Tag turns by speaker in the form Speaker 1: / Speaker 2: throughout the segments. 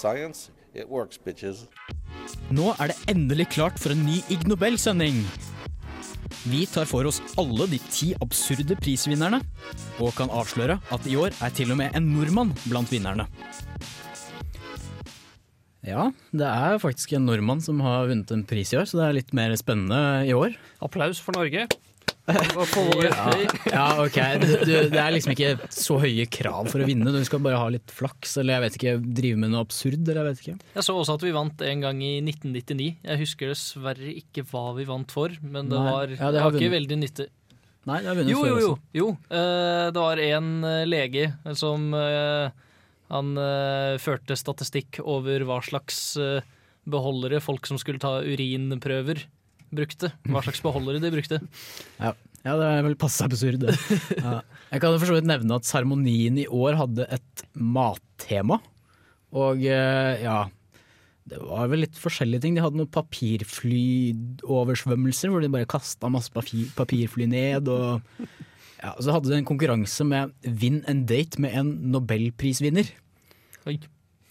Speaker 1: Science, it works, bitches.
Speaker 2: Nå er det endelig klart for en ny Ig Nobel-sending. Vi tar for oss alle de ti absurde prisvinnerne, og kan avsløre at i år er til og med en nordmann blant vinnerne. Ja, det er faktisk en nordmann som har vunnet en pris i år, så det er litt mer spennende i år.
Speaker 3: Applaus for Norge.
Speaker 2: Ja, ja ok. Du, du, det er liksom ikke så høye krav for å vinne. Du skal bare ha litt flaks, eller jeg vet ikke, drive med noe absurd, eller jeg vet ikke.
Speaker 3: Jeg så også at vi vant en gang i 1999. Jeg husker dessverre ikke hva vi vant for, men det var,
Speaker 2: Ja, det
Speaker 3: var ikke veldig nyttig.
Speaker 2: Nei, det har vunnet
Speaker 3: Jo,
Speaker 2: før
Speaker 3: jo, jo. jo. Eh, det var en eh, lege som eh, Han førte statistikk over hva slags eh, beholdere folk som skulle ta urinprøver, brukte. Hva slags beholdere de brukte.
Speaker 2: Ja. ja, det er vel passe absurd. det. Ja. Jeg kan for så vidt nevne at seremonien i år hadde et mattema. Og eh, ja Det var vel litt forskjellige ting. De hadde noen papirflyoversvømmelser hvor de bare kasta masse papir, papirfly ned. Og ja, så hadde de en konkurranse med Win and date med en nobelprisvinner.
Speaker 3: Oi.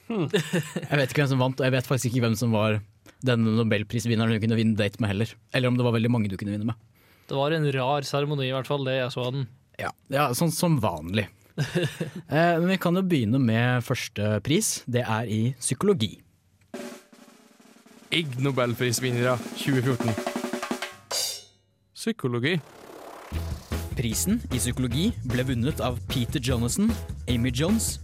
Speaker 2: Jeg vet ikke hvem som vant, og jeg vet faktisk ikke hvem som var denne nobelprisvinneren du kunne vinne date med heller. Eller om det var veldig mange du kunne vinne med.
Speaker 3: Det var en rar seremoni, i hvert fall, det jeg så av den.
Speaker 2: Ja, ja sånn som vanlig. eh, men vi kan jo begynne med første pris. Det er i psykologi.
Speaker 4: Ig Nobelprisvinnere 2014. Psykologi.
Speaker 2: Prisen i psykologi ble vunnet av Peter Jonathan, Amy Jones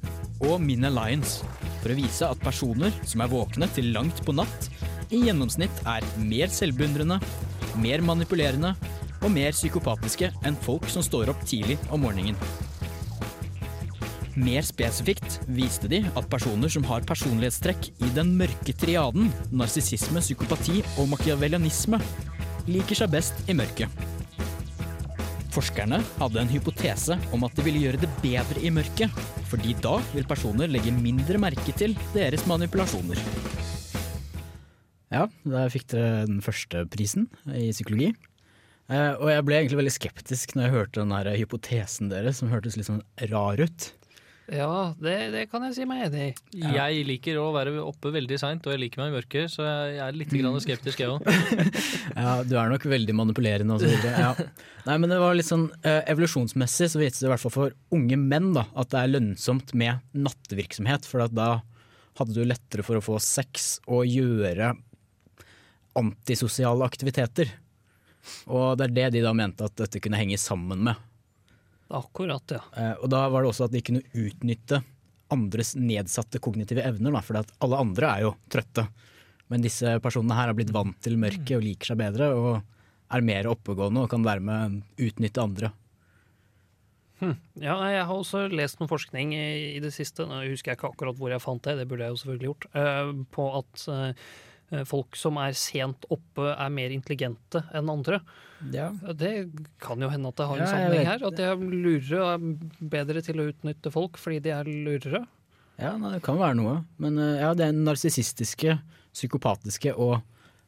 Speaker 2: og Min Lyons for å vise at personer som er våkne til langt på natt, i gjennomsnitt er mer selvbeundrende, mer manipulerende og mer psykopatiske enn folk som står opp tidlig om morgenen. Mer spesifikt viste de at personer som har personlighetstrekk i den mørke triaden, narsissisme, psykopati og machiavellianisme, liker seg best i mørket. Forskerne hadde en hypotese om at det ville gjøre det bedre i mørket, fordi da vil personer legge mindre merke til deres manipulasjoner. Ja, der fikk dere den første prisen i psykologi. Eh, og jeg ble egentlig veldig skeptisk når jeg hørte den der hypotesen deres, som hørtes litt sånn rar ut.
Speaker 3: Ja, det, det kan jeg si meg enig i. Jeg liker å være oppe veldig seint, og jeg liker meg i mørket, så jeg er litt grann skeptisk, jeg òg.
Speaker 2: Ja, du er nok veldig manipulerende og så videre. Ja. Nei, men det var litt sånn eh, evolusjonsmessig så viste det i hvert fall for unge menn da, at det er lønnsomt med nattevirksomhet, for at da hadde du lettere for å få sex og gjøre antisosiale aktiviteter. Og det er det de da mente at dette kunne henge sammen med.
Speaker 3: Akkurat, ja.
Speaker 2: Eh, og da var det også at de kunne utnytte andres nedsatte kognitive evner, for alle andre er jo trøtte. Men disse personene her har blitt vant til mørket og liker seg bedre, og er mer oppegående og kan dermed utnytte andre.
Speaker 3: Ja, jeg har også lest noe forskning i, det siste, nå husker jeg ikke akkurat hvor jeg fant det, det burde jeg jo selvfølgelig gjort, eh, på at eh, folk som er sent oppe er mer intelligente enn andre.
Speaker 2: Ja.
Speaker 3: Det kan jo hende at det har en
Speaker 2: Ja,
Speaker 3: sammenheng her. At de er lurere er bedre til å utnytte folk fordi de er lurere.
Speaker 2: Ja, det kan være noe. Men eh, ja, det er narsissistiske, psykopatiske og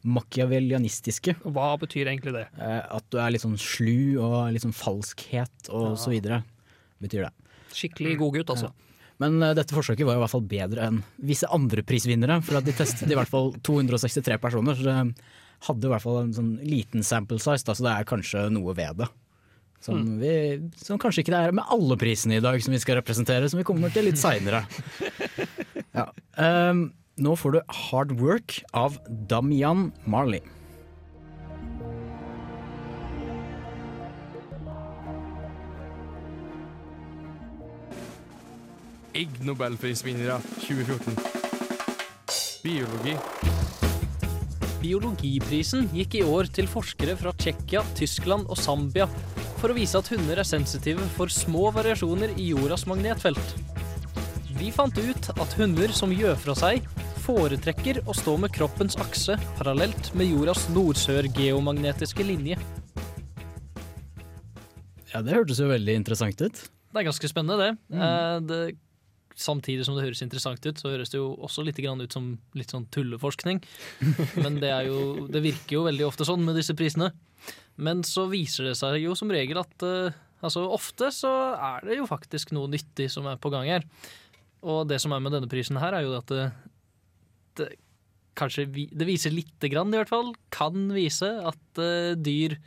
Speaker 2: machiavellianistiske.
Speaker 3: Hva betyr egentlig det?
Speaker 2: Eh, at du er litt sånn slu og litt sånn falskhet og
Speaker 3: Ja.
Speaker 2: så videre, betyr det.
Speaker 3: Skikkelig godgutt, altså.
Speaker 2: Men eh, dette forsøket var i hvert fall bedre enn visse andre prisvinnere, for de testet i hvert fall 263 personer, så det hadde i hvert fall en sånn liten sample size, da, så det er kanskje noe ved det. Som, vi, som kanskje ikke det er med alle prisene i dag som vi skal representere, som vi kommer til litt seinere. Ja. um, nå får du Hard Work av Damian Marley.
Speaker 4: Ig Nobelprisvinnere 2014. Biologi.
Speaker 3: Biologiprisen gikk i år til forskere fra Tsjekkia, Tyskland og Zambia for å vise at hunder er sensitive for små variasjoner i jordas magnetfelt. De fant ut at hunder som gjør fra seg, foretrekker å stå med kroppens akse parallelt med jordas nord-sør-geomagnetiske linje.
Speaker 2: Ja, det hørtes jo veldig interessant ut.
Speaker 3: Det er ganske spennende, det. Mm. det samtidig som det høres interessant ut, så høres det jo også litt ut som litt sånn tulleforskning. Men det, jo, det virker jo veldig ofte sånn med disse prisene. Men så viser det seg jo som regel at uh, altså ofte så er det jo faktisk noe nyttig som er på gang her. Og det som er med denne prisen her, er jo at det, det kanskje vi, Det viser lite grann, i hvert fall. Kan vise at uh, dyr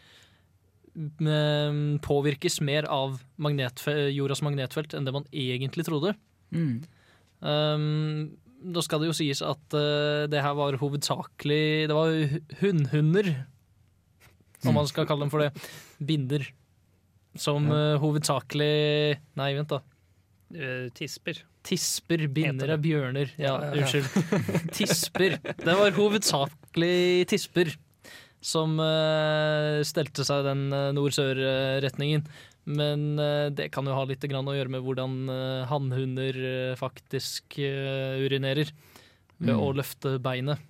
Speaker 3: påvirkes mer av magnetfe jordas magnetfelt enn det man egentlig trodde.
Speaker 2: Mm.
Speaker 3: Um, da skal det jo sies at uh, det her var hovedsakelig Det var hu- hunnhunder, om man skal kalle dem for det. Binder. Som uh, hovedsakelig Nei, vent, da.
Speaker 5: Uh, tisper.
Speaker 3: Tisper, binder
Speaker 5: av
Speaker 3: er bjørner. Ja,
Speaker 5: Ja, ja, ja.
Speaker 3: unnskyld. Tisper. Det var hovedsakelig tisper som uh, stelte seg den uh, nord-sør-retningen. Men eh, det kan jo ha litt å gjøre med hvordan uh, hannhunder eh, faktisk urinerer. Ved
Speaker 2: Mm.
Speaker 3: å løfte beinet.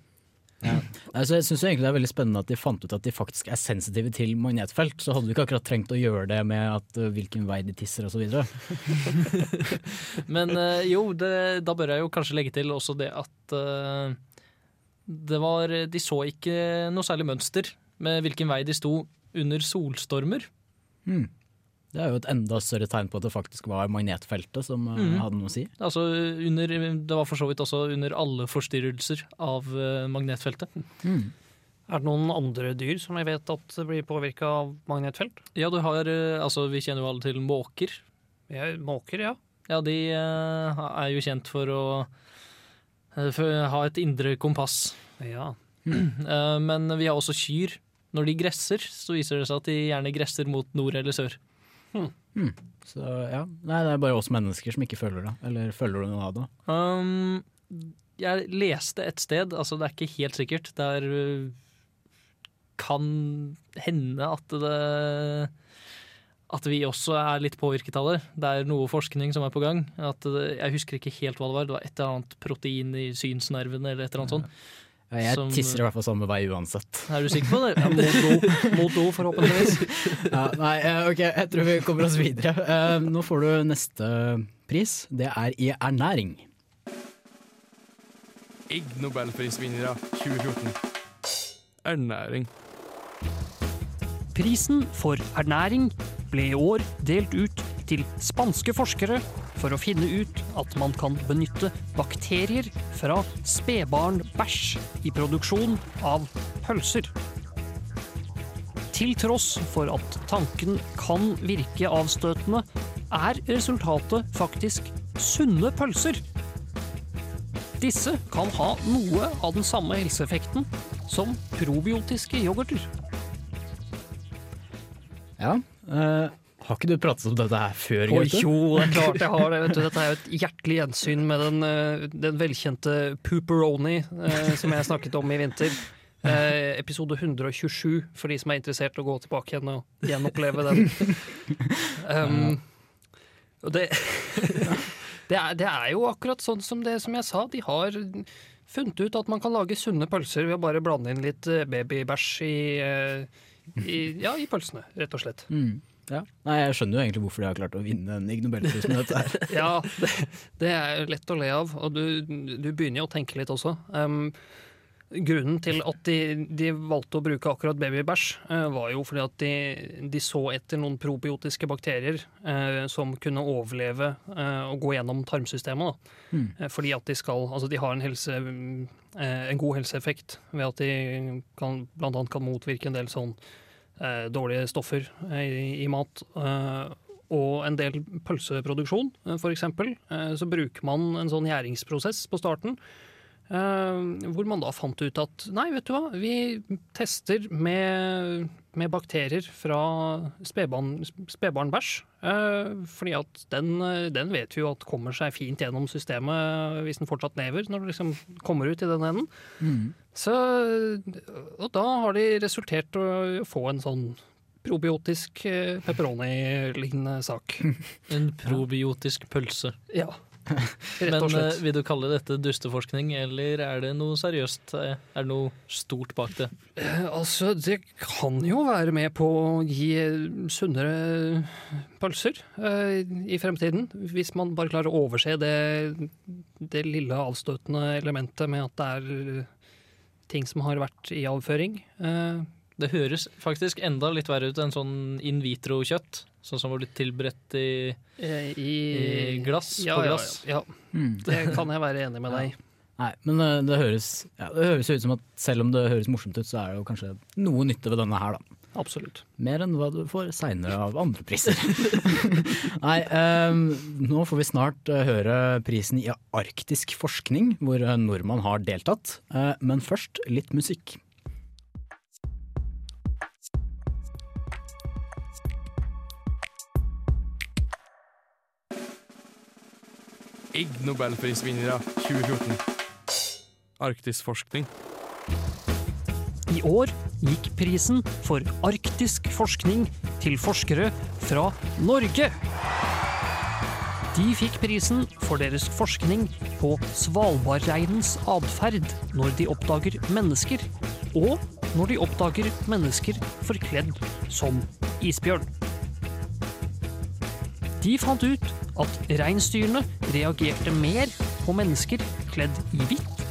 Speaker 2: Ja. Altså, jeg syns egentlig det er veldig spennende at de fant ut at de faktisk er sensitive til magnetfelt. Så hadde du ikke akkurat trengt å gjøre det med at, uh, hvilken vei de tisser osv.
Speaker 3: Men jo, det, da bør jeg jo kanskje legge til også det at det var De så ikke noe særlig mønster med hvilken vei de sto under solstormer.
Speaker 2: Mm. Det er jo et enda større tegn på at det faktisk var magnetfeltet som
Speaker 3: Mhm.
Speaker 2: hadde noe å si.
Speaker 3: Altså under, det var for så vidt også under alle forstyrrelser av eh, magnetfeltet.
Speaker 2: Mm.
Speaker 5: Er det noen andre dyr som jeg vet at blir påvirka av magnetfelt?
Speaker 3: Ja, du har eh, Altså, vi kjenner jo alle til måker.
Speaker 5: Ja, måker, ja.
Speaker 3: Ja, de er jo kjent for å ha et indre kompass.
Speaker 5: Ja.
Speaker 3: Eh, men vi har også kyr. Når de gresser, så viser det seg at de gjerne gresser mot nord eller sør.
Speaker 2: Så ja, Nei, det er bare oss mennesker som ikke føler det. Eller føler du noe av det?
Speaker 3: Um, jeg leste et sted, altså det er ikke helt sikkert, der uh, kan hende at det at vi også er litt påvirket av det. Det er noe forskning som er på gang. At jeg husker ikke helt hva det var. Det var et eller annet protein i synsnervene eller et eller annet sånt.
Speaker 2: Ja, Jeg
Speaker 3: Som-
Speaker 2: tisser i hvert fall samme vei uansett.
Speaker 3: Er du sikker på det?
Speaker 5: Mot do, mot do forhåpentligvis.
Speaker 2: Ja, nei, eh, ok, jeg tror vi kommer oss videre. Eh, nå får du neste pris. Det er i ernæring.
Speaker 4: Ig Nobelprisvinnere 2014. Ernæring.
Speaker 5: Prisen for ernæring ble i år delt ut til spanske forskere for å finne ut at man kan benytte bakterier fra spedbarnbæsj i produksjon av pølser. Til tross for at tanken kan virke avstøtende, er resultatet faktisk sunne pølser. Disse kan ha noe av den samme helseeffekten som probiotiske yoghurter.
Speaker 2: Ja. eh, har ikke du pratet om dette her før,
Speaker 5: Oi, jo, det er klart jeg har det. Du. Dette er jo et hjertelig gjensyn med den, eh, den velkjente Pooperoni eh, som jeg snakket om i vinter. Eh, episode 127, for de som er interessert å gå tilbake igjen og gjenoppleve den. Um, det, det, er, det er jo akkurat sånn som det som jeg sa. De har funnet ut at man kan lage sunne pølser ved å bare blande inn litt eh, babybæsj i, eh, i, ja, i pølsene, rett og slett.
Speaker 2: Mm. Ja. Nei, jeg skjønner jo egentlig hvorfor de har klart å vinne en Ig Nobelpris med dette her.
Speaker 5: Ja, det, det er lett å le av, og du, du begynner jo å tenke litt også. Um, grunnen til at de, de valgte å bruke akkurat babybæsj, uh, var jo fordi at de, de så etter noen probiotiske bakterier uh, som kunne overleve uh, og gå gjennom tarmsystemet.
Speaker 2: Mm.
Speaker 5: Fordi at de skal Altså, de har en, helse, en god helseeffekt ved at de kan, blant annet kan motvirke en del sånn dårlige stoffer eh, i, i mat. Eh, og en del pølseproduksjon, eh, eksempel, eh, så bruker man en sånn gjæringsprosess på starten. eh, hvor man da fant ut at nei, vet du hva, vi tester med, med bakterier fra spedbarn- spedbarnbæsj. eh, fordi at den, den vet vi jo at kommer seg fint gjennom systemet hvis den fortsatt lever, når den liksom kommer ut i den enden.
Speaker 2: Mm.
Speaker 5: Så, og da har de resultert å få en sånn probiotisk eh, pepperoni-lignende sak.
Speaker 3: En probiotisk pølse.
Speaker 5: Ja.
Speaker 3: Men eh, vil du kalle dette dusteforskning, eller er det noe seriøst? Eh, Er det noe stort bak det?
Speaker 5: Eh, Altså, det kan jo være med på å gi sunnere pølser eh, i fremtiden. Hvis man bare klarer å overse det, det lille avstøtende elementet med at det er ting som har vært i avføring. Eh,
Speaker 3: Det høres faktisk enda litt verre ut enn sånn in vitro-kjøtt. Sånn som var blitt tilberedt i,
Speaker 5: eh, i,
Speaker 3: i glass
Speaker 5: ja,
Speaker 3: på glass.
Speaker 5: Ja, ja,
Speaker 2: Mm.
Speaker 5: det kan jeg være enig med deg i.
Speaker 2: Nei, men eh, det høres, ja, det høres ut som at selv om det høres morsomt ut, så er det jo kanskje noe nytte ved denne her, da.
Speaker 5: Absolutt.
Speaker 2: Mer enn hva du får seinere av andre priser. Nei, eh, nå får vi snart eh, høre prisen i arktisk forskning, hvor nordmann har deltatt. Eh, men først litt musikk.
Speaker 4: Ig Nobelprisvinnere 2014. Arktisk forskning.
Speaker 5: I år gikk prisen for arktisk forskning til forskere fra Norge. De fikk prisen for deres forskning på svalbardreinens atferd når de oppdager mennesker, og når de oppdager mennesker forkledd som isbjørn. De fant ut at reinsdyrene reagerte mer på mennesker kledd i hvitt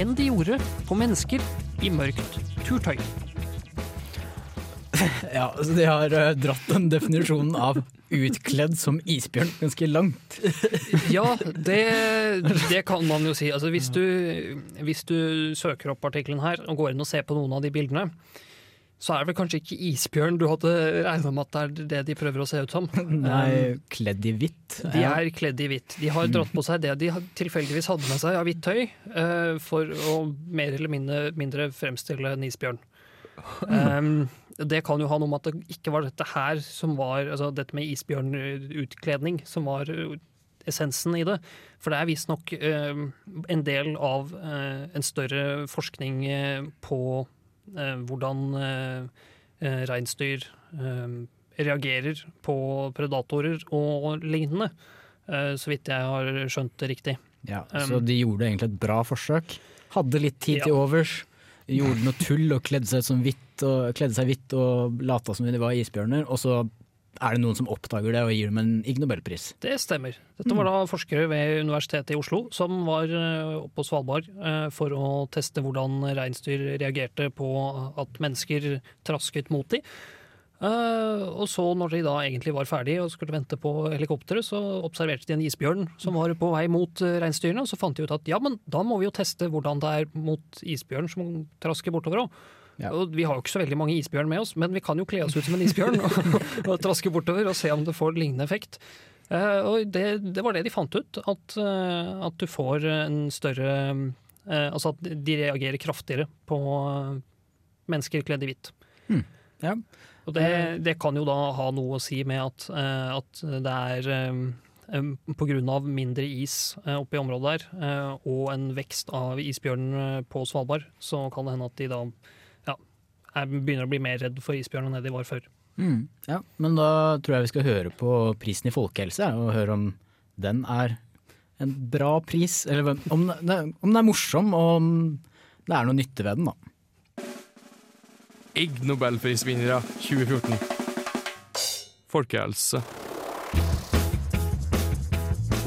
Speaker 5: enn de gjorde på mennesker i mørkt turtøy.
Speaker 2: Ja, så De har eh, dratt den definisjonen av utkledd som isbjørn ganske langt.
Speaker 5: Ja, det, det kan man jo si. Altså, hvis, du, hvis du søker opp artikkelen her og går inn og ser på noen av de bildene, så er det vel kanskje ikke isbjørn du hadde regna med at det er det de prøver å se ut som.
Speaker 2: Nei, kledd i hvitt.
Speaker 5: De er kledd i hvitt. De har dratt på seg det de tilfeldigvis hadde med seg av hvitt tøy, eh, for å mer eller mindre, mindre fremstille en isbjørn. Um, det kan jo ha noe med at det ikke var dette her som var altså dette med isbjørnutkledning som var uh, essensen i det. For det er visstnok uh, en del av uh, en større forskning på hvordan uh, uh, reinsdyr reagerer på predatorer og lignende. Så vidt jeg har skjønt det riktig.
Speaker 2: Ja, så de gjorde egentlig et bra forsøk. Hadde litt tid
Speaker 5: Ja.
Speaker 2: til overs. Gjorde noe tull og kledde seg, hvitt og, kledde seg hvitt og lata som de var isbjørner. Og så er det noen som oppdager det og gir dem en Ig Nobelpris.
Speaker 5: Det stemmer. Dette var da forskere ved Universitetet i Oslo som var eh, oppe på Svalbard eh, for å teste hvordan reinsdyr reagerte på at mennesker trasket mot dem. Eh, og så når de da egentlig var ferdige og skulle vente på helikopteret, så observerte de en isbjørn som var på vei mot reinsdyrene. Og så fant de ut at ja, men da må vi jo teste hvordan det er mot isbjørn som trasker bortover òg.
Speaker 2: Ja.
Speaker 5: Og vi har jo ikke så veldig mange isbjørn med oss, men vi kan jo kle oss ut som en isbjørn og, og traske bortover og se om det får lignende effekt. Uh, og det, det var det de fant ut, at, uh, at du får en større uh, Altså at de reagerer kraftigere på mennesker kledd i hvitt.
Speaker 2: Ja.
Speaker 5: Og det, det kan jo da ha noe å si med at, at det er av mindre is oppe i området der, og en vekst av isbjørn på Svalbard, så kan det hende at de da ja, er, begynner å bli mer redd for isbjørn enn det de var før.
Speaker 2: Mm, ja, men da tror jeg vi skal høre på prisen i folkehelse, og høre om den er en bra pris. Eller om, det, om den er morsom, og om det er noe nytte ved den, da.
Speaker 4: Ig Nobelprisvinnere 2014. Folkehelse.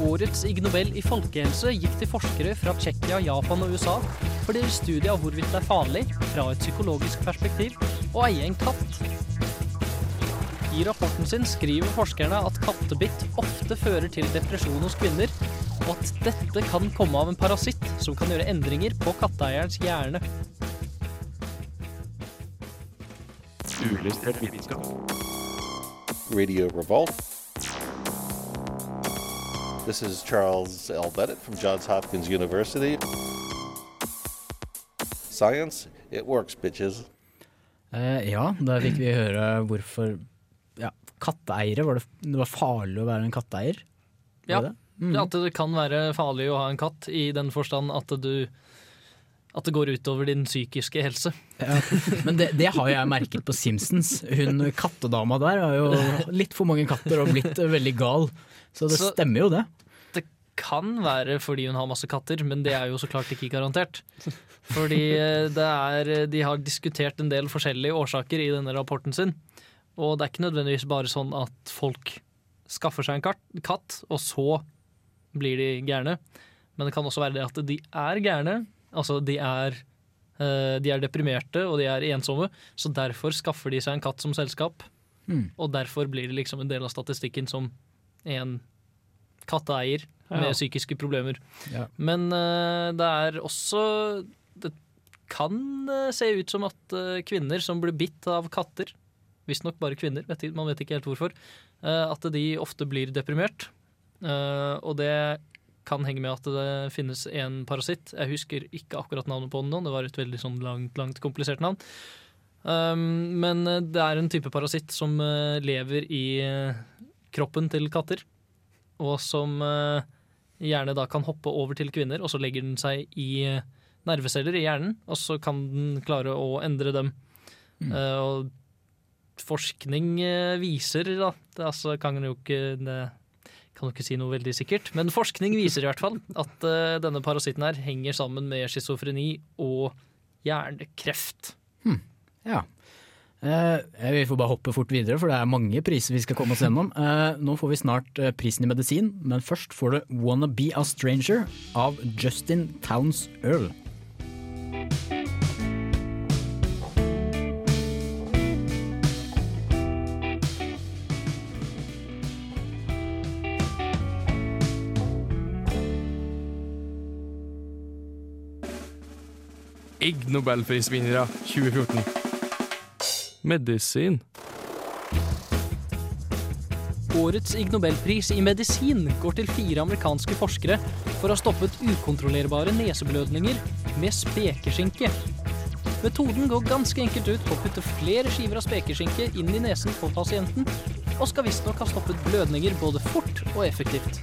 Speaker 3: Årets Ig Nobel i folkehelse gikk til forskere fra Tsjekkia, Japan og USA for deres studie av hvorvidt det er farlig, fra et psykologisk perspektiv, å eie en katt. I rapporten sin skriver forskerne at kattebitt ofte fører til depresjon hos kvinner, og at dette kan komme av en parasitt som kan gjøre endringer på katteeierens hjerne.
Speaker 1: Radio Revolt. This is Charles L. Bennett from Johns Hopkins University. Science, it works, bitches.
Speaker 2: Eh, ja, da fikk vi høre hvorfor ja, katteeiere var det, det var farlig å være en katteeier. Var
Speaker 3: Ja.
Speaker 2: det det? Mm.
Speaker 3: At det kan være farlig å ha en katt, i den forstand at du at det går utover din psykiske helse.
Speaker 2: Ja. Men det, det har jeg merket på Simpsons. Hun kattedama der har jo litt for mange katter og blitt veldig gal. Så det
Speaker 3: Så-
Speaker 2: stemmer jo det.
Speaker 3: Det kan være fordi hun har masse katter, men det er jo så klart ikke garantert. Fordi eh, det er, de har diskutert en del forskjellige årsaker i denne rapporten sin. Og det er ikke nødvendigvis bare sånn at folk skaffer seg en katt og så blir de gærne. Men det kan også være det at de er gærne. Altså, de er, eh, de er deprimerte og de er ensomme, så derfor skaffer de seg en katt som selskap.
Speaker 2: Mm.
Speaker 3: Og derfor blir det liksom en del av statistikken som en katteeier
Speaker 5: Ja.
Speaker 3: med psykiske problemer.
Speaker 2: Ja.
Speaker 3: Men eh, det er også Det kan eh, se ut som at kvinner som blir bitt av katter, visstnok bare kvinner, man vet ikke helt hvorfor, eh, at de ofte blir deprimert. Eh, og det kan henge med at det finnes en parasitt. Jeg husker ikke akkurat navnet på den nå, det var et veldig sånn langt, langt komplisert navn. Um, men eh, det er en type parasitt som uh, lever i uh, kroppen til katter, og som uh, gjerne da kan hoppe over til kvinner, og så legger den seg i nerveceller i hjernen, og så kan den klare å endre dem.
Speaker 2: Mm.
Speaker 3: Og forskning viser, da det, altså, kan jo ikke det, kan jo ikke si noe veldig sikkert, men forskning viser i hvert fall at uh, denne parasitten her henger sammen med schizofreni og hjernekreft.
Speaker 2: Ja. Eh, vi får bare hoppe fort videre, for det er mange priser vi skal komme oss gjennom. Eh, nå får vi snart prisen i medisin, men først får du Wanna Be A Stranger av Justin Towns Earl.
Speaker 4: Ig Nobelprisvinnere 2014. Medisin.
Speaker 3: Årets Ig Nobelpris i medisin går til fire amerikanske forskere for å ha stoppet ukontrollerbare neseblødninger med spekeskinke. Metoden går ganske enkelt ut på å putte flere skiver av spekeskinke inn i nesen på pasienten, og skal visstnok ha stoppet blødninger både fort og effektivt.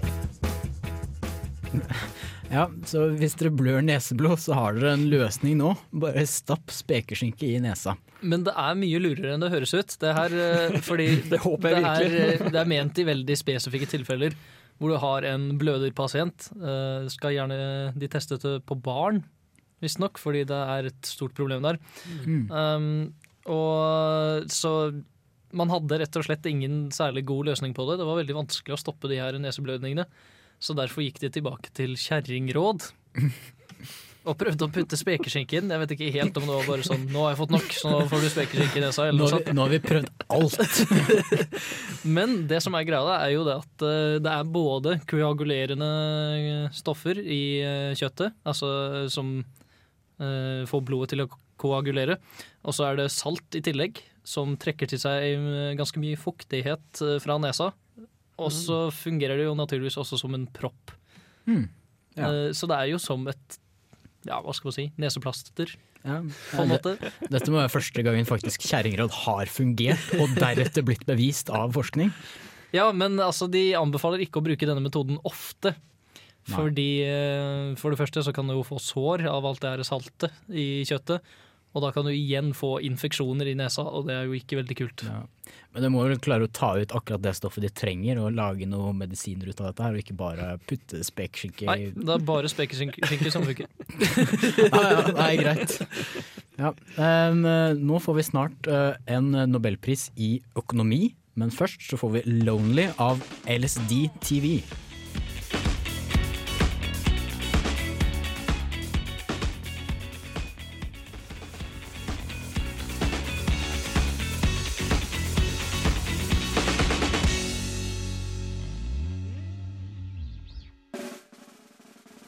Speaker 2: Ja, så hvis dere blør neseblod, så har dere en løsning nå. Bare stapp spekeskinke i nesa.
Speaker 3: Men det er mye lurere enn det høres ut. Det, her, eh, fordi
Speaker 5: Det håper jeg
Speaker 3: det er,
Speaker 5: virkelig.
Speaker 3: eh, det er ment i veldig spesifikke tilfeller hvor du har en bløderpasient. Eh, Skal gjerne de teste det på barn, visstnok, fordi det er et stort problem der.
Speaker 2: Mm.
Speaker 3: Um, og så man hadde rett og slett ingen særlig god løsning på det. Det var veldig vanskelig å stoppe de her neseblødningene. Så derfor gikk de tilbake til kjerringråd. Og prøvde å putte spekeskinke inn. Jeg vet ikke helt om det var bare sånn Nå har jeg fått nok, så nå får du spekeskinke i nesa. Eller
Speaker 2: Nå nå har vi prøvd alt.
Speaker 3: Men det som er greia, er jo det at eh, det er både koagulerende stoffer i eh, kjøttet, altså som uh, får blodet til å koagulere, og så er det salt i tillegg, som trekker til seg ganske mye fuktighet fra nesa. Og så fungerer det jo naturligvis også som en propp.
Speaker 2: Mm. Ja.
Speaker 3: Eh, Så det er jo som et ja, hva skal man si, neseplaster,
Speaker 2: Ja.
Speaker 3: på en måte.
Speaker 2: Dette må være første gangen faktisk kjerringråd har fungert, og deretter blitt bevist av forskning.
Speaker 3: Ja, men altså, de anbefaler ikke å bruke denne metoden ofte. Fordi eh, For det første så kan du jo få sår av alt det her saltet i kjøttet. Og da kan du igjen få infeksjoner i nesa, og det er jo ikke veldig kult.
Speaker 2: Ja. Men du må vel klare å ta ut akkurat det stoffet de trenger, og lage noe medisiner ut av dette, her, og ikke bare putte spekeskinke
Speaker 3: Nei, det er bare spekeskinke som funker.
Speaker 2: ja, ja, Nei, greit. Ja. eh, nå får vi snart eh, en nobelpris i økonomi, men først så får vi 'Lonely' av LSD TV.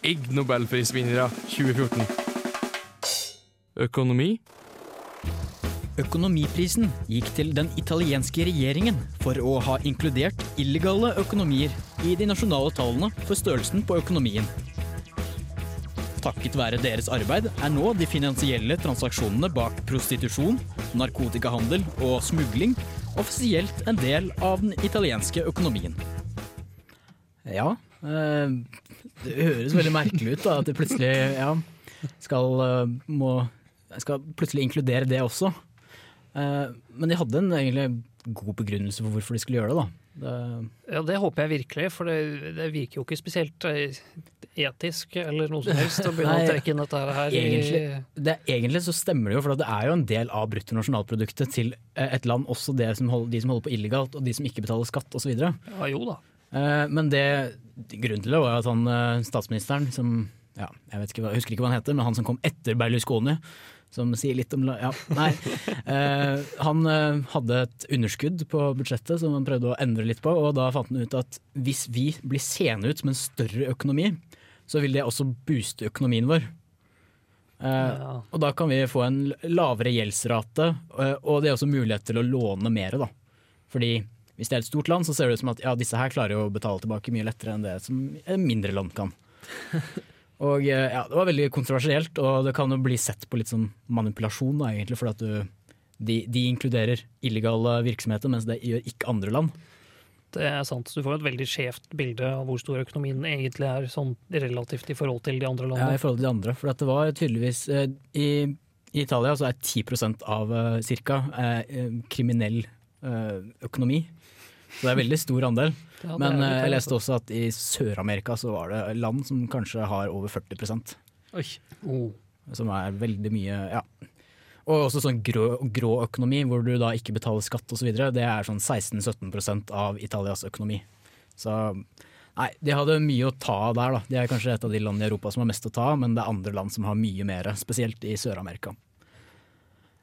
Speaker 4: Ig Nobelprisvinnere 2014. Økonomi.
Speaker 2: Økonomiprisen gikk til den italienske regjeringen for å ha inkludert illegale økonomier i de nasjonale tallene for størrelsen på økonomien. Takket være deres arbeid er nå de finansielle transaksjonene bak prostitusjon, narkotikahandel og smugling offisielt en del av den italienske økonomien. Ja, eh, det høres veldig merkelig ut da, at de plutselig ja, skal, eh, må, skal plutselig inkludere det også. Eh, Men de hadde en egentlig god begrunnelse for hvorfor de skulle gjøre det. da. Det,
Speaker 5: Ja, det håper jeg virkelig, for det, det virker jo ikke spesielt eh, etisk eller noe som helst å begynne å trekke inn dette her.
Speaker 2: Egentlig, det, egentlig så stemmer det jo, for det er jo en del av bruttonasjonalproduktet til et land, også det som holder, de som holder på illegalt og de som ikke betaler skatt osv.
Speaker 5: Ja, jo da.
Speaker 2: Eh, Men det, grunnen til det var at han eh, statsministeren som ja, jeg, vet ikke, jeg husker ikke hva han heter, men han som kom etter Berlusconi, som sier litt om ja, Nei. Eh, han hadde et underskudd på budsjettet som han prøvde å endre litt på, og da fant han ut at hvis vi blir seende ut med en større økonomi, så vil det også booste økonomien vår. Eh, og da kan vi få en lavere gjeldsrate, og det er også mulighet til å låne mer. Da. Fordi hvis det er et stort land, så ser det ut som at ja, disse her klarer jo å betale tilbake mye lettere enn det som et mindre land kan. Og eh, ja, Det var veldig kontroversielt, og det kan jo bli sett på litt som manipulasjon, da, egentlig, for at du, de, de inkluderer illegale virksomheter, mens det gjør ikke andre land.
Speaker 5: Det er sant. Du får et veldig skjevt bilde av hvor stor økonomien egentlig er, sånn relativt i forhold til de andre landene. Ja.
Speaker 2: I forhold til de andre. For at det var tydeligvis eh, i, I Italia så er 10 av uh, ca. kriminell eh, økonomi. Så det er en veldig stor andel.
Speaker 5: Ja,
Speaker 2: Men eh, jeg leste også at i Sør-Amerika så var det land som kanskje har over 40
Speaker 3: Oi.
Speaker 5: Oh.
Speaker 2: Som er veldig mye, ja. Og også sånn grå, grå økonomi, hvor du da ikke betaler skatt osv. Det er sånn 16-17% av Italias økonomi. Så nei, de hadde mye å ta av der, da. De er kanskje et av de landene i Europa som har mest å ta av, men det er andre land som har mye mer, spesielt i Sør-Amerika.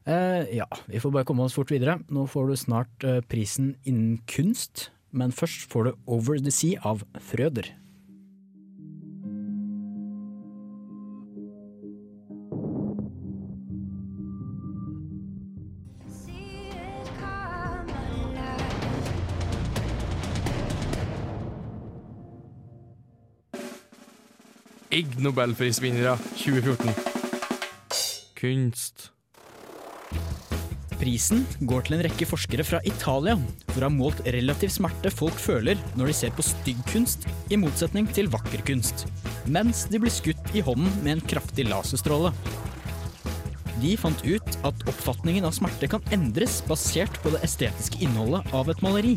Speaker 2: Eh, ja, vi får bare komme oss fort videre. Nå får du snart eh, prisen innen kunst, men først får du Over the Sea av Frøder.
Speaker 4: Ig Nobelprisvinnere 2014. Kunst.
Speaker 2: Prisen går til en rekke forskere fra Italia for å ha målt relativ smerte folk føler når de ser på stygg kunst, i motsetning til vakker kunst, mens de blir skutt i hånden med en kraftig laserstråle. De fant ut at oppfatningen av smerte kan endres basert på det estetiske innholdet av et maleri.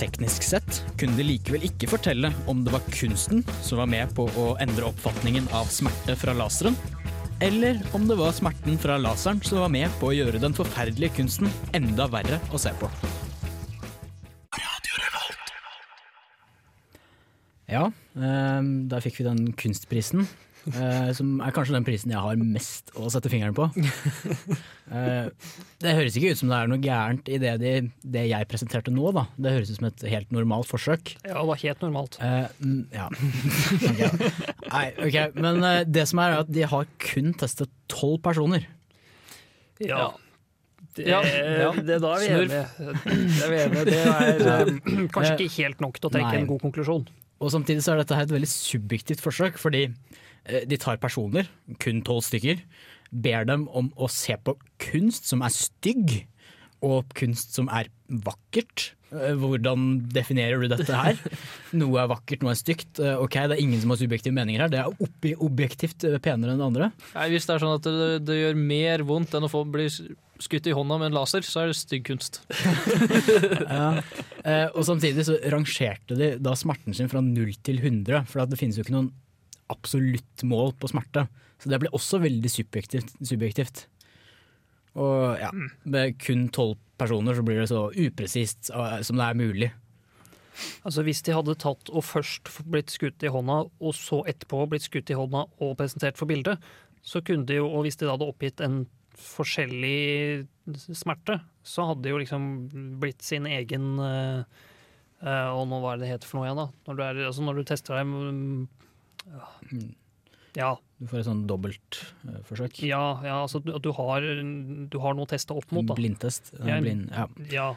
Speaker 2: Teknisk sett kunne de likevel ikke fortelle om det var kunsten som var med på å endre oppfatningen av smerte fra laseren, eller om det var smerten fra laseren som var med på å gjøre den forferdelige kunsten enda verre å se på. Ja, eh, der fikk vi den kunstprisen. Eh, som er kanskje den prisen jeg har mest å sette fingeren på. Uh, det høres ikke ut som det er noe gærent i det, de, det jeg presenterte nå. Da. Det høres ut som et helt normalt forsøk.
Speaker 5: Ja, det var helt normalt.
Speaker 2: Eh, mm, ja. okay. Nei, ok. Men det som er, er at de har kun testet tolv personer.
Speaker 5: Ja. Det,
Speaker 3: Ja, ja.
Speaker 5: det da er vi enige. Det er vi enige. Det er um, kanskje ikke helt nok til å trekke
Speaker 2: Nei.
Speaker 5: en god konklusjon.
Speaker 2: Og samtidig så er dette her et veldig subjektivt forsøk, fordi de tar personer, kun tolv stykker, ber dem om å se på kunst som er stygg, og kunst som er vakkert. Eh, Hvordan definerer du dette her? Noe er vakkert, noe er stygt. Eh, Ok, Det er ingen som har subjektive meninger her. Det er ob objektivt eh, penere enn det andre.
Speaker 3: Nei, hvis det er sånn at det, det gjør mer vondt enn å få bli skutt i hånda med en laser, så er det stygg kunst.
Speaker 2: Ja. Eh, og samtidig så rangerte de da smerten sin fra 0 til 100, for at det finnes jo ikke noen absolutt mål på smerte. Så det ble også veldig subjektivt. subjektivt. Og ja, med kun tolv personer så blir det så upresist eh, som det er mulig.
Speaker 5: Altså Hvis de hadde tatt og først blitt skutt i hånda, og så etterpå blitt skutt i hånda og presentert for bildet, så kunne de jo, og hvis de da hadde oppgitt en forskjellig smerte, så hadde det jo liksom blitt sin egen eh, eh, Og nå hva er det det heter for noe igjen, da? Når du, er, altså når du tester deg mm, Ja.
Speaker 2: Du får et sånn dobbeltforsøk.
Speaker 5: Ja, ja altså at du, har, du har noe å teste opp mot, da.
Speaker 2: Blindtest. Eh,
Speaker 5: Ja,
Speaker 2: Blind, ja.
Speaker 5: Ja,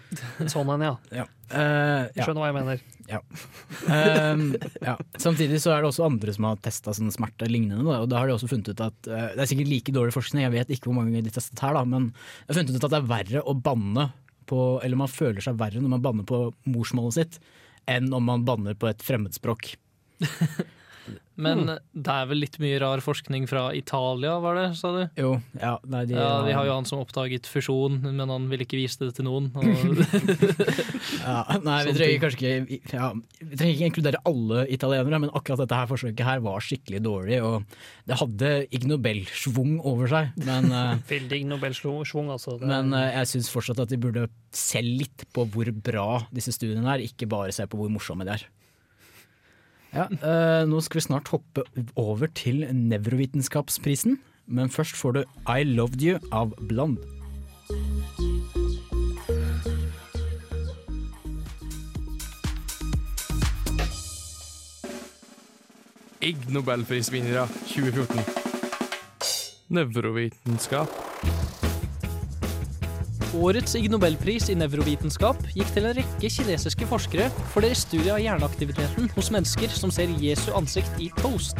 Speaker 5: sånn en, ja.
Speaker 2: Ja. Uh,
Speaker 5: skjønner hva jeg mener.
Speaker 2: Ja. Samtidig så er det også andre som har testa sånn smerte lignende. Da, og da har de også funnet ut at eh, Det er sikkert like dårlig forskning, jeg vet ikke hvor mange de testet her, da, men jeg har funnet ut at det er verre å banne på Eller man føler seg verre når man banner på morsmålet sitt, enn om man banner på et fremmedspråk.
Speaker 3: Men det er vel litt mye rar forskning fra Italia, var det, sa du?
Speaker 2: Jo, ja, nei, de,
Speaker 3: Ja, Vi har jo han som oppdaget fusjon, men han ville ikke vise det til noen. Og
Speaker 2: ja, Nei, vi trenger kanskje ikke ja, Vi trenger ikke inkludere alle italienere, men akkurat dette her forsøket her var skikkelig dårlig. Og det hadde Ig Nobel-schwung over seg, men, eh,
Speaker 5: Veldig Nobelsschwung, altså. Det,
Speaker 2: men eh, jeg syns fortsatt at de burde se litt på hvor bra disse studiene er, ikke bare se på hvor morsomme de er. Ja, uh, nå skal vi snart hoppe over til Nevrovitenskapsprisen, men først får du I Loved You av Blond.
Speaker 4: Ig Nobelprisvinnere 2014. Nevrovitenskap.
Speaker 3: Årets Ig Nobelpris i nevrovitenskap gikk til en rekke kinesiske forskere for deres studie av hjerneaktiviteten hos mennesker som ser Jesu ansikt i toast.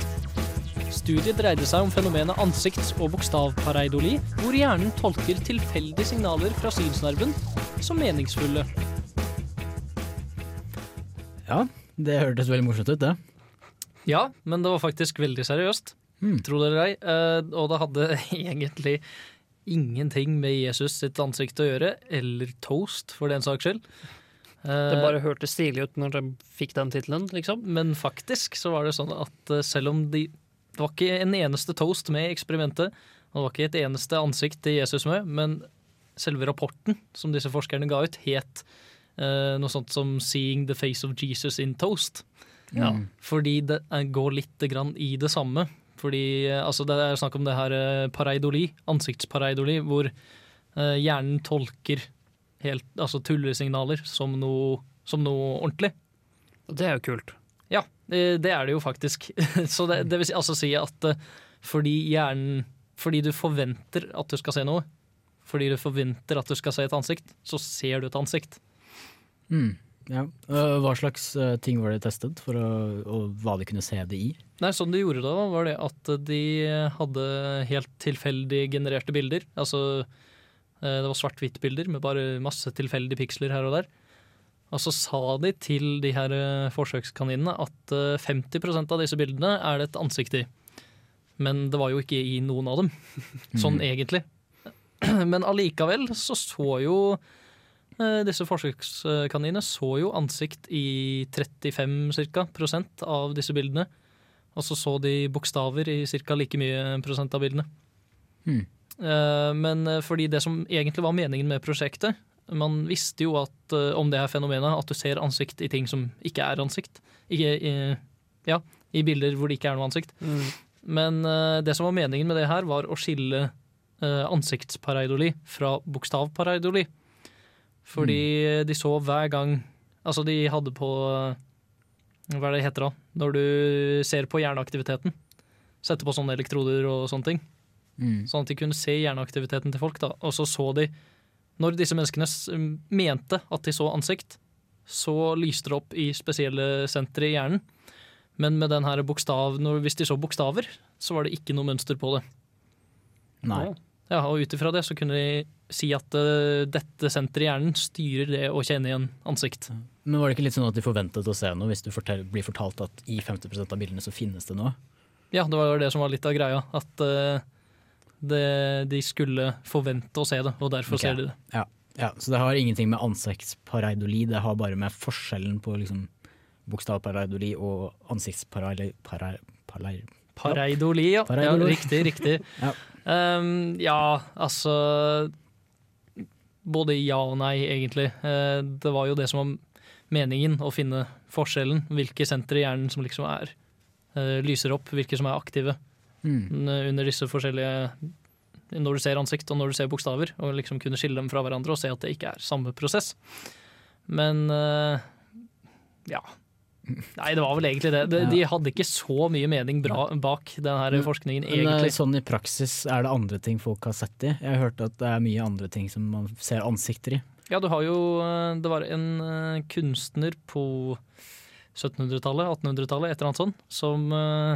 Speaker 3: Studiet dreide seg om fenomenet ansikts- og bokstavpareidoli, hvor hjernen tolker tilfeldige signaler fra synsnerven som meningsfulle.
Speaker 2: Ja, det hørtes veldig morsomt ut, det.
Speaker 3: Ja, men det var faktisk veldig seriøst. Mm. Det eller ei. Eh, Og det hadde egentlig ingenting med Jesus sitt ansikt å gjøre, eller toast, for den saks skyld. Eh,
Speaker 5: det bare hørtes stilig ut når de fikk den tittelen, liksom.
Speaker 3: Men faktisk så var det sånn at eh, selv om de Det var ikke en eneste toast med i eksperimentet, og det var ikke et eneste ansikt til Jesus med, men selve rapporten som disse forskerne ga ut, het uh, noe sånt som 'Seeing the face of Jesus in toast'.
Speaker 5: Ja.
Speaker 2: Mm.
Speaker 3: Fordi det eh, går litt grann i det samme. Fordi eh, altså Det er snakk om det her eh, pareidoli, ansiktspareidoli, hvor eh, hjernen tolker helt, altså tullesignaler som noe, som noe ordentlig.
Speaker 5: Det er jo kult.
Speaker 3: Ja, det det er det jo faktisk. Så det, det vil si, altså si at fordi hjernen Fordi du forventer at du skal se noe, fordi du forventer at du skal se et ansikt, så ser du et ansikt.
Speaker 2: Mm. Ja. Eh, Hva slags eh, ting var det testet, for å, og hva de kunne se det i?
Speaker 3: Nei, Sånn de gjorde da, var det at de hadde helt tilfeldig genererte bilder. Altså, eh, det var svart-hvitt-bilder med bare masse tilfeldige piksler her og der. Og så sa de til de her forsøkskaninene at eh, 50% av disse bildene er det et ansikt i. Men det var jo ikke i noen av dem, sånn egentlig. Men allikevel så så jo disse forsøkskaninene så jo ansikt i 35 cirka, prosent av disse bildene. Og så så de bokstaver i ca. like mye prosent av bildene.
Speaker 2: Hmm.
Speaker 3: Eh, Men eh, fordi det som egentlig var meningen med prosjektet Man visste jo at, eh, om det her fenomenet at du ser ansikt i ting som ikke er ansikt. Ikke, i, ja, I bilder hvor det ikke er noe ansikt. Men eh, det som var meningen med det her, var å skille uh, ansiktspareidoli fra bokstavpareidoli. Fordi de så hver gang Altså, de hadde på Hva er det det heter da? Når du ser på hjerneaktiviteten. Setter på sånne elektroder og sånne ting.
Speaker 2: Mm.
Speaker 3: Sånn at de kunne se hjerneaktiviteten til folk. da. Og så så de Når disse menneskene mente at de så ansikt, så lyste det opp i spesielle sentre i hjernen. Men med den her bokstav, når, hvis de så bokstaver, så var det ikke noe mønster på det.
Speaker 2: Nei.
Speaker 3: Ja, og ut ifra det så kunne de si at uh, dette senteret i hjernen styrer det å kjenne igjen ansikt.
Speaker 2: Men var det ikke litt sånn at de forventet å se noe hvis du blir fortalt at i 50% av bildene så finnes det noe?
Speaker 3: Ja, det var det som var litt av greia. At uh, det, de skulle forvente å se det, og derfor
Speaker 2: okay.
Speaker 3: ser de det.
Speaker 2: Ja. ja, Så det har ingenting med ansiktspareidoli, det har bare med forskjellen på liksom bokstavpareidoli og ansiktspareidoli pare, pare,
Speaker 3: Pareidoli, ja.
Speaker 2: Pareidoli.
Speaker 3: ja riktig, riktig.
Speaker 2: Ja.
Speaker 3: Um, ja, altså Både ja og nei, egentlig. Uh, det var jo det som var meningen, å finne forskjellen. Hvilke sentre i hjernen som liksom er uh, lyser opp, hvilke som er aktive
Speaker 2: Mm.
Speaker 3: under disse forskjellige Når du ser ansikt og når du ser bokstaver, og liksom kunne skille dem fra hverandre og se at det ikke er samme prosess. Men uh, ja. Nei, det var vel egentlig det. De, de hadde ikke så mye mening bra bak den her
Speaker 2: Men-
Speaker 3: forskningen,
Speaker 2: Men eh,
Speaker 3: egentlig.
Speaker 2: sånn i praksis, er det andre ting folk har sett i? Jeg har hørt at det er mye andre ting som man ser ansikter i.
Speaker 3: Ja, du har jo eh, Det var en eh, kunstner på 1700-tallet, 1800-tallet, et eller annet sånt, som uh,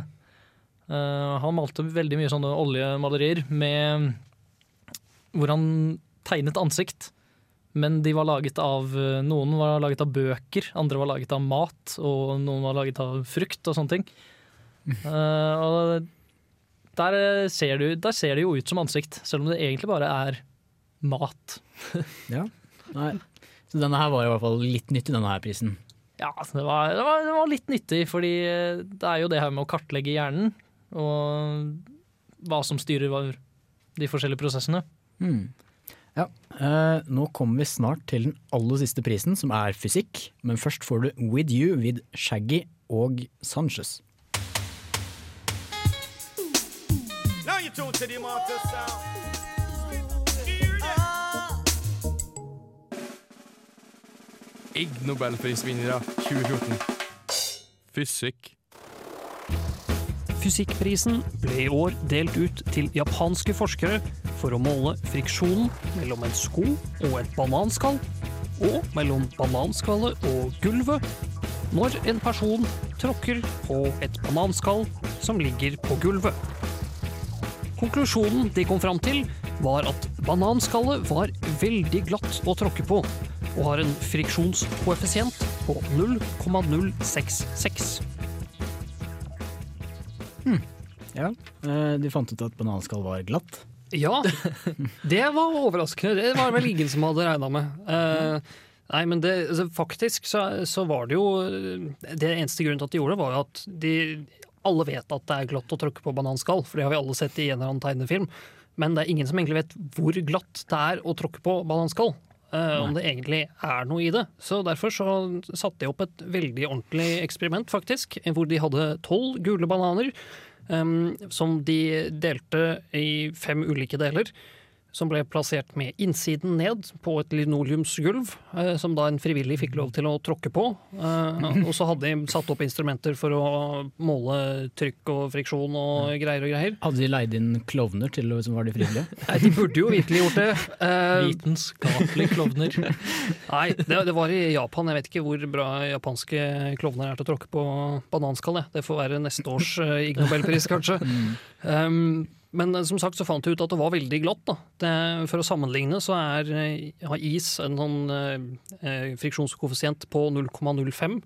Speaker 3: Han malte veldig mye sånne oljemalerier med hvor han tegnet ansikt. Men de var laget av eh, Noen var laget av bøker, andre var laget av mat, og noen var laget av frukt og sånne ting. Uh, og der eh, ser, du, der ser det jo ut som ansikt, selv om det egentlig bare er mat.
Speaker 2: Nei. Så denne her var i hvert fall litt nyttig, denne her prisen.
Speaker 3: Ja, altså, det var, det, var, det var litt nyttig, fordi det er jo det her med å kartlegge hjernen, og hva som styrer de forskjellige prosessene.
Speaker 2: Hmm. Ja. Eh, nå kommer vi snart til den aller siste prisen, som er fysikk. Men først får du With You with Shaggy og Sanchez.
Speaker 6: Now you tune to the.
Speaker 4: Ig Nobelprisvinnere 2014. Fysikk.
Speaker 5: Fysikkprisen ble i år delt ut til japanske forskere for å måle friksjonen mellom en sko og et bananskall, og mellom bananskallet og gulvet, når en person tråkker på et bananskall som ligger på gulvet. Konklusjonen de kom fram til, var at bananskallet var veldig glatt å tråkke på, og har en friksjonskoeffisient på 0,066.
Speaker 2: De fant ut at bananskall var glatt.
Speaker 5: Ja, det var overraskende. Det var vel ingen som hadde regna med. Eh, nei, men det, altså, faktisk så, så var det jo Det eneste grunnen til at de gjorde det, var jo at de alle vet at det er glatt å tråkke på bananskall, for det har vi alle sett i en eller annen tegnefilm. Men det er ingen som egentlig vet hvor glatt det er å tråkke på bananskall. Uh, om det egentlig er noe i det. Så Derfor så satte de opp et veldig ordentlig eksperiment, faktisk. Hvor de hadde tolv gule bananer som de delte i fem ulike deler. Som ble plassert med innsiden ned på et linoleumsgulv, eh, som da en frivillig fikk lov til å tråkke på. Eh, og så hadde de satt opp instrumenter for å måle trykk og friksjon og greier og greier.
Speaker 2: Hadde de leid inn klovner til som var de frivillige?
Speaker 5: Nei, de burde jo virkelig gjort det. Eh,
Speaker 3: Vitenskapelige klovner.
Speaker 5: Nei, det, det var i Japan. Jeg vet ikke hvor bra japanske klovner er til å tråkke på bananskall. jeg. Det får være neste års Ig Nobelpris, kanskje. Um, men eh, som sagt så fant jeg ut at det var veldig glatt. Da. Det, for å sammenligne så er, eh, har is en sånn eh, friksjonskoeffisient på 0,05.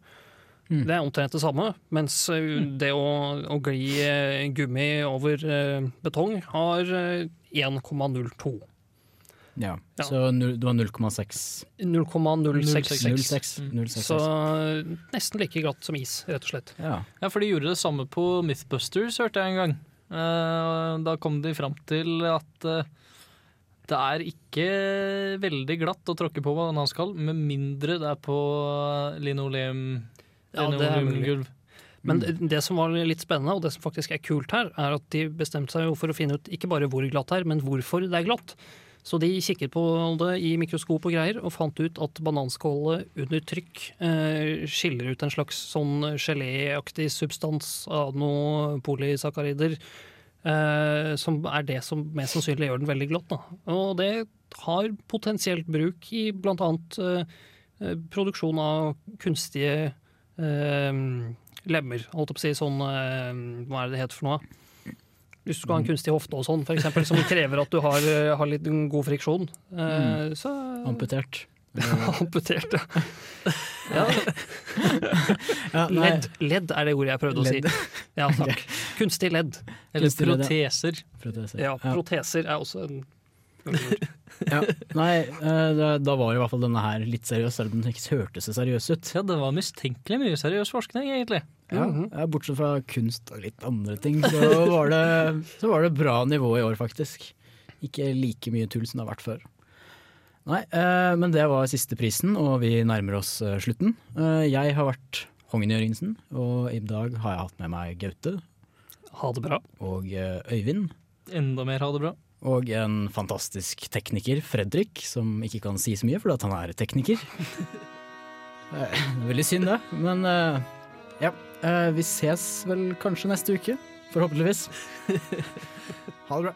Speaker 5: Det er omtrent det samme, mens mm. det å, å gli eh, gummi over eh, betong har eh, 1,02.
Speaker 2: Ja.
Speaker 5: Ja.
Speaker 2: Så null- det var 0,6
Speaker 5: 0,066.
Speaker 3: Mm.
Speaker 5: Så eh, nesten like glatt som is, rett og slett.
Speaker 2: Ja.
Speaker 3: Ja, for de gjorde det samme på Mythbusters, hørte jeg en gang. Eh, Da kom de fram til at eh, det er ikke veldig glatt å tråkke på bananskall, med mindre det er på linoleum,
Speaker 5: Ja, det er mulig. Men det, det som var litt spennende, og det som faktisk er kult her, er at de bestemte seg jo for å finne ut ikke bare hvor glatt det er, men hvorfor det er glatt. Så de kikket på det i mikroskop og greier, og fant ut at bananskålet under trykk eh, skiller ut en slags sånn geléaktig substans av noen polysakarider. Eh, som er det som mest sannsynlig gjør den veldig glatt. Da. Og det har potensielt bruk i annet eh, eh, produksjon av kunstige eh, lemmer. Holdt jeg på å si sånn eh, Hva er det det heter for noe? Hvis du skal ha en kunstig hofte og sånn, for eksempel, som krever at du har, eh, har litt god friksjon. eh, Så
Speaker 2: Amputert.
Speaker 5: Amputert, ja. ja. Ledd. Ledd er det ordet jeg prøvde å si. Ja, takk. Kunstig ledd.
Speaker 3: Eller
Speaker 2: Kunstig ledd, ja.
Speaker 3: proteser.
Speaker 2: Proteser.
Speaker 5: Ja, proteser er også en
Speaker 2: Ja. Nei, eh, da, da var i hvert fall denne her litt seriøs, selv om den ikke hørtes så seriøs ut.
Speaker 3: Ja, det var mistenkelig mye seriøs forskning, egentlig.
Speaker 2: Ja, ja, Bortsett fra kunst og litt andre ting, så var, det, så var det bra nivå i år, faktisk. Ikke like mye tull som det har vært før. Nei, eh, men det var siste prisen, og vi nærmer oss eh, slutten. Eh, jeg har vært Hongen Jørgensen, og i dag har jeg hatt med meg Gaute
Speaker 5: Ha det bra.
Speaker 2: og eh, Øyvind.
Speaker 3: Enda mer ha det bra.
Speaker 2: Og en fantastisk tekniker, Fredrik, som ikke kan si så mye fordi at han er tekniker. Det er veldig synd, det. Men eh, ja, eh, vi ses vel kanskje neste uke. Forhåpentligvis. Ha det bra.